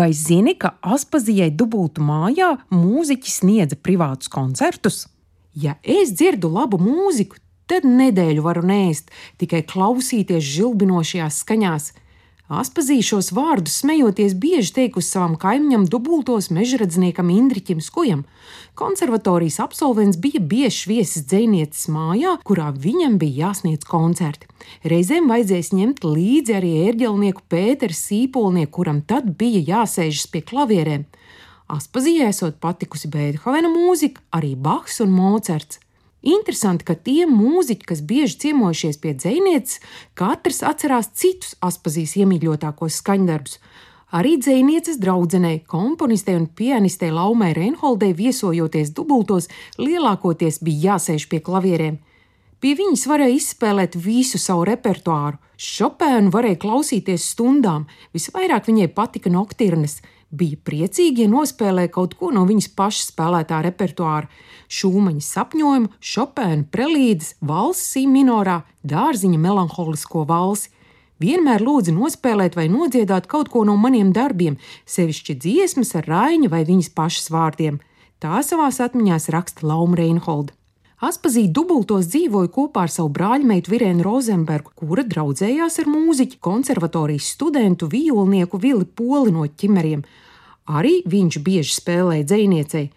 Vai zini, ka Aspazijai dubultu mājā mūziķis sniedza privātus koncertus? Ja es dzirdu labu mūziku, tad nedēļu varu nēst, tikai klausīties žilbinošajās skaņās. Aspazīšos vārdus smejoties bieži teikusi savam kaimiņam, dubultos mežradzniekam Indriķim Skujam. Konservatorijas absolvents bija bieži viesis dzēnieces mājā, kurā viņam bija jāsniedz koncerti. Reizēm vajadzēs ņemt līdzi arī ērģelnieku Pēteru Sīpolnieku, kuram tad bija jāsēžas pie klavierēm. Aspazīja esot patikusi Beethovena mūzika, arī Bahs un Mocerts. Interesanti, ka tie mūziķi, kas bieži ciemojušies pie dzinieces, katrs atcerās citus aspazīs iemīļotākos skaņdarbus. Arī dzinieces draudzenei, komponistei un pianistei Laumai Reinholdei viesojoties dubultos, lielākoties bija jāsēž pie klavierēm. Pie viņas varēja izspēlēt visu savu repertuāru. Šopēnu varēja klausīties stundām, visvairāk viņai patika noktirnes bija priecīgi, ja nospēlēja kaut ko no viņas pašas spēlētā repertuāra - šūmaņa sapņojumu, šopēnu prelīdes, valsi minorā, dārziņa melanholisko valsi. Vienmēr lūdzu nospēlēt vai nodziedāt kaut ko no maniem darbiem, sevišķi dziesmas ar Raina vai viņas pašas vārdiem. Tā savās atmiņās raksta Lauma Reinholda. Aspazīte dubultos dzīvoja kopā ar savu brāļmeitu Virēnu Rozenbergu, kura draudzējās ar mūziķu konservatorijas studentu violnieku Vili Poli no ķimeriem. Arī viņš bieži spēlēja dziniecei.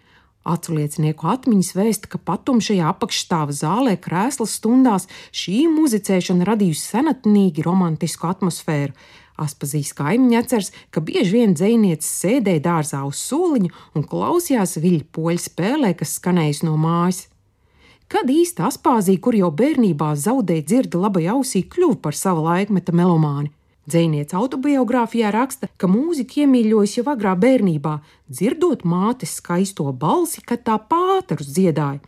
Aculiecinieku atmiņas vēsta, ka patumšajā apakšstāva zālē krēsla stundās šī muzicēšana radījusi senatnīgi romantisku atmosfēru. Aspazīs kaimiņš atceras, ka bieži vien dziniecis sēdēja dārzā uz soliņa un klausījās viļņu poļu spēlē, kas skanējusi no mājas. Kad īsti Aspāzija, kur jau bērnībā zaudēja dzirdi labai ausī, kļuva par sava laikmeta melomāni. Dzēniece autobiogrāfijā raksta, ka mūziku iemīļojas jau agrā bērnībā, dzirdot mātes skaisto balsi, kad tā pāterus dziedāja.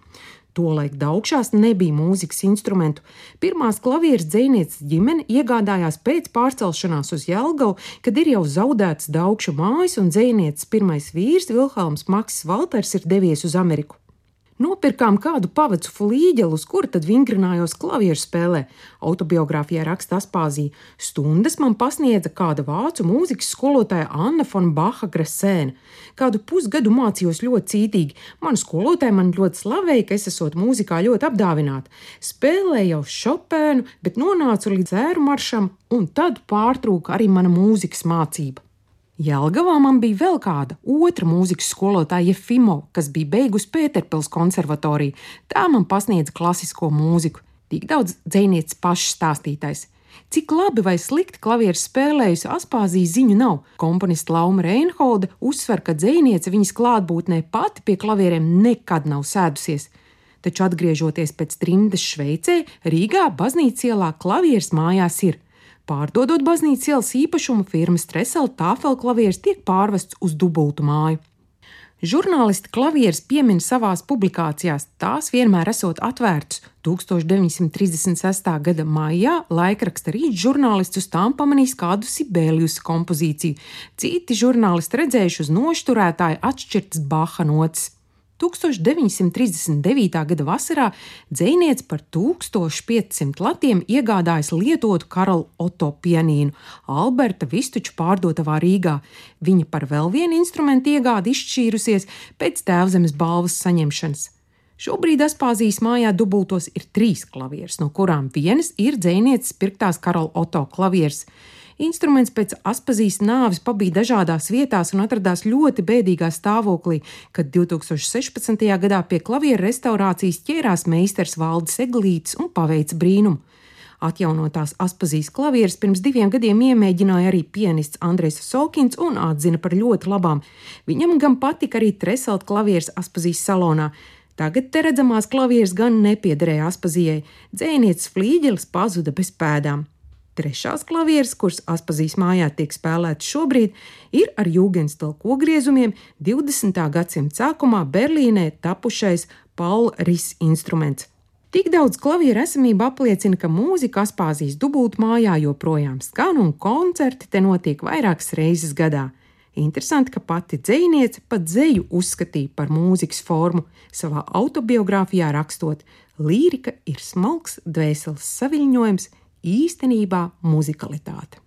Tolaik Daugšās nebija mūzikas instrumentu. Pirmās klavieres dzēnieces ģimene iegādājās pēc pārcelšanās uz Jelgavu, kad ir jau zaudēts Daugšu mājas un dzēnieces pirmais vīrs Vilhelms Maksis Valters ir devies uz Ameriku. Nopirkām kādu pavacu flīģeli, uz kura tad vingrinājos klavieru spēlē. Autobiogrāfijā raksta Aspāzija. Stundas man pasniedza kāda vācu mūzikas skolotāja Anna von Baha Grasēna. Kādu pusgadu mācījos ļoti cītīgi. Mana skolotāja man ļoti slavēja, ka es esmu mūzikā ļoti apdāvināta. Spēlēju jau Šopēnu, bet nonācu līdz ēru maršam, un tad pārtrūka arī mana mūzikas mācība. Jelgavā man bija vēl kāda otra mūzikas skolotāja Fimo, kas bija beigusi Pēterpils konservatoriju. Tā man pasniedza klasisko mūziku. Tik daudz dzinieces pašs stāstītais. Cik labi vai slikti klavieru spēlējusi Aspāzija ziņu nav. Komponista Lauma Reinholda uzsver, ka dziniece viņas klātbūtnē pati pie klavieriem nekad nav sēdusies. Taču atgriežoties pēc trimdes Šveicē, Rīgā baznīcas ielā klavieres mājās ir. Pārdodot baznīcas ielas īpašumu, firmas Tresela tāfelklavieris tiek pārvests uz dubultu māju. Žurnālisti klavieres piemin savās publikācijās, tās vienmēr esot atvērtas. 1936. gada maijā laikraksta rīts žurnālists uz tām pamanīs kādu Sibēlijus kompozīciju. Citi žurnālisti redzējuši uz nošturētāju atšķirtas Baha notis. 1939. gada vasarā dzinieks par 1500 latiem iegādājas lietotu karalu Oto pianīnu Alberta Vistuča pārdotavā Rīgā. Viņa par vēl vienu instrumentu iegādi izšķīrusies pēc tēvzemes balvas saņemšanas. Šobrīd Aspāzijas mājā dubultos ir trīs klavieres, no kurām vienas ir dzinieces pirktās karalu Oto klavieres. Instruments pēc Aspazijas nāves pabija dažādās vietās un atradās ļoti bēdīgā stāvoklī, kad 2016. gadā pie klavieru restaurācijas ķērās meistars Valdis Eglītis un paveica brīnumu. Atjaunotās Aspazijas klavieres pirms diviem gadiem iemēģināja arī pianists Andrejs Sokins un atzina par ļoti labām. Viņam gan patika arī Treselt klavieres Aspazijas salonā. Tagad te redzamās klavieres gan nepiederēja Aspazijai, dzēnieces flīģelis pazuda bez pēdām. Trešās klavieres, kuras Aspazīs mājā tiek spēlētas šobrīd, ir ar jūgenstila kogriezumiem 20. gadsimta sākumā Berlīnē tapušais Paula Ris instruments. Tik daudz klavieru esamība apliecina, ka mūzika Aspāzijas dubultmājā joprojām skan un koncerti te notiek vairākas reizes gadā. Interesanti, ka pati dziniece pat dzeju uzskatīja par mūzikas formu, savā autobiogrāfijā rakstot: Lírika ir smalks dvēseles saviņojums, īstenībā muzikalitāte.